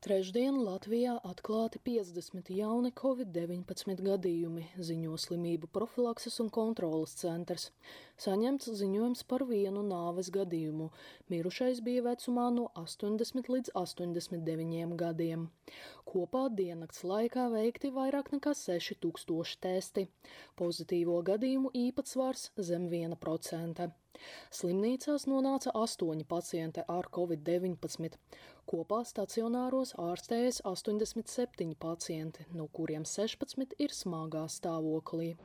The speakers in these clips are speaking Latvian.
Trešdien Latvijā atklāti 50 jauni covid-19 gadījumi, ziņo slimību profilakses un kontrolas centrs. Saņemts ziņojums par vienu nāves gadījumu. Mirušais bija vecumā no 80 līdz 89 gadiem. Kopā diennakts laikā veikti vairāk nekā 6000 testi. Pozitīvo gadījumu īpatsvars zem 1%. Slimnīcās nonāca astoņi pacienti ar covid-19. Kopā stacionāros ārstējas 87 pacienti, no kuriem 16 ir smagā stāvoklī.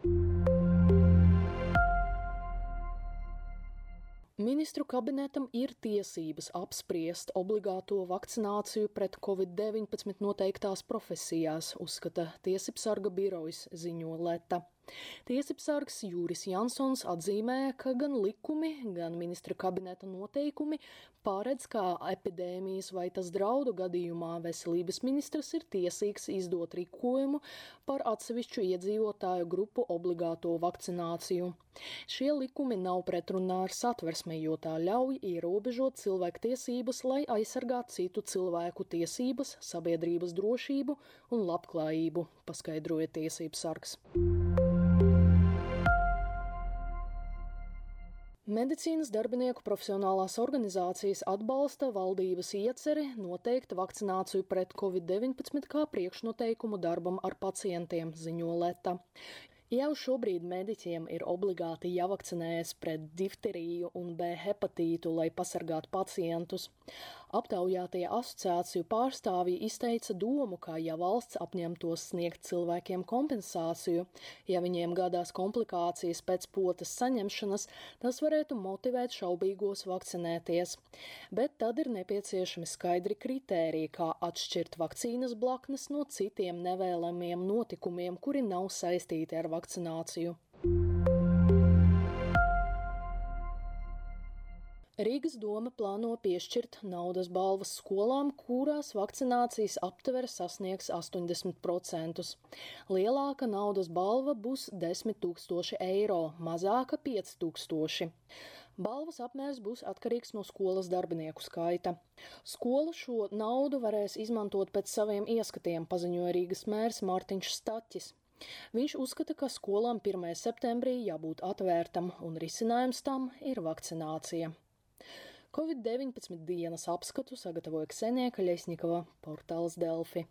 Ministru kabinetam ir tiesības apspriest obligāto vakcināciju pret covid-19 noteiktās profesijās, uzskata Tiesības sarga birojas ziņo Leta. Tiesībsargs Jūris Jansons atzīmē, ka gan likumi, gan ministra kabineta noteikumi pāredz, kā epidēmijas vai tas draudu gadījumā veselības ministrs ir tiesīgs izdot rīkojumu par atsevišķu iedzīvotāju grupu obligāto vakcināciju. Šie likumi nav pretrunā ar satversmi, jo tā ļauj ierobežot cilvēku tiesības, lai aizsargātu citu cilvēku tiesības, sabiedrības drošību un labklājību, paskaidroja tiesības sargs. Medicīnas darbinieku profesionālās organizācijas atbalsta valdības ieceri noteikt vakcināciju pret covid-19 kā priekšnoteikumu darbam ar pacientiem, ziņo Leta. Jau šobrīd mediķiem ir obligāti jāvakcinējas pret difteriju un B hepatītu, lai pasargātu pacientus. Aptaujātie asociāciju pārstāvji izteica domu, ka ja valsts apņemtos sniegt cilvēkiem kompensāciju, ja viņiem gadās komplikācijas pēc potas saņemšanas, tas varētu motivēt šaubīgos vakcinēties. Bet tad ir nepieciešami skaidri kritēriji, kā atšķirt vakcīnas blaknes no citiem nevēlamiem notikumiem, kuri nav saistīti ar vakcināciju Rīgas doma plāno piešķirt naudas balvas skolām, kurās vakcinācijas aptvere sasniegs 80%. Lielāka naudas balva būs 10 000 eiro, mazāka 5 000. Balvas apmērs būs atkarīgs no skolas darbinieku skaita. Skola šo naudu varēs izmantot pēc saviem ieskatiem, paziņoja Rīgas mērs Mārtiņš Staķis. Viņš uzskata, ka skolām 1. septembrī jābūt atvērtam, un risinājums tam ir vakcinācija. Covid-19 dienas apskatu sagatavoja Ksenija Kaļesņikova, portāls Delfi.